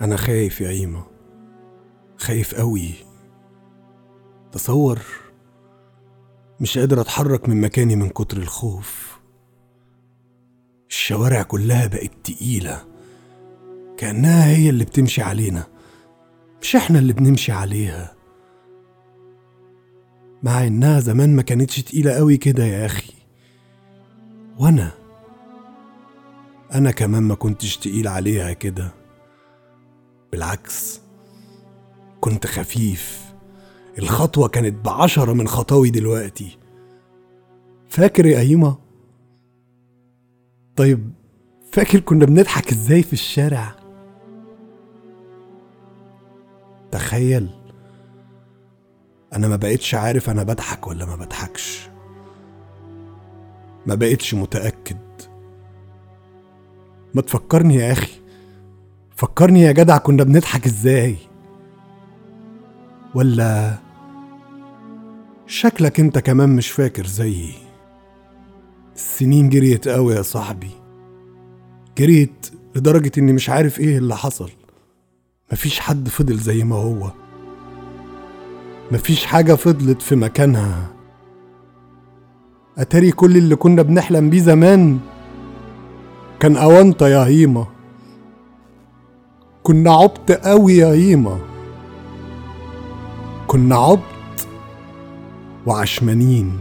أنا خايف يا قيمة خايف قوي تصور مش قادر أتحرك من مكاني من كتر الخوف. الشوارع كلها بقت تقيلة. كأنها هي اللي بتمشي علينا. مش إحنا اللي بنمشي عليها. مع إنها زمان ما كانتش تقيلة قوي كده يا أخي. وأنا؟ أنا كمان ما كنتش تقيل عليها كده. بالعكس كنت خفيف. الخطوة كانت بعشرة من خطاوي دلوقتي. فاكر يا قيمة؟ طيب فاكر كنا بنضحك إزاي في الشارع؟ تخيل أنا ما بقتش عارف أنا بضحك ولا ما بضحكش. ما بقتش متأكد. ما تفكرني يا أخي. فكرني يا جدع كنا بنضحك إزاي. ولا شكلك أنت كمان مش فاكر زيي. السنين جريت قوي يا صاحبي. جريت لدرجة إني مش عارف إيه اللي حصل. مفيش حد فضل زي ما هو. مفيش حاجة فضلت في مكانها. أتاري كل اللي كنا بنحلم بيه زمان؟ كان أونطة يا هيمة كنا عبط قوي يا هيمة كنا عبط وعشمانين.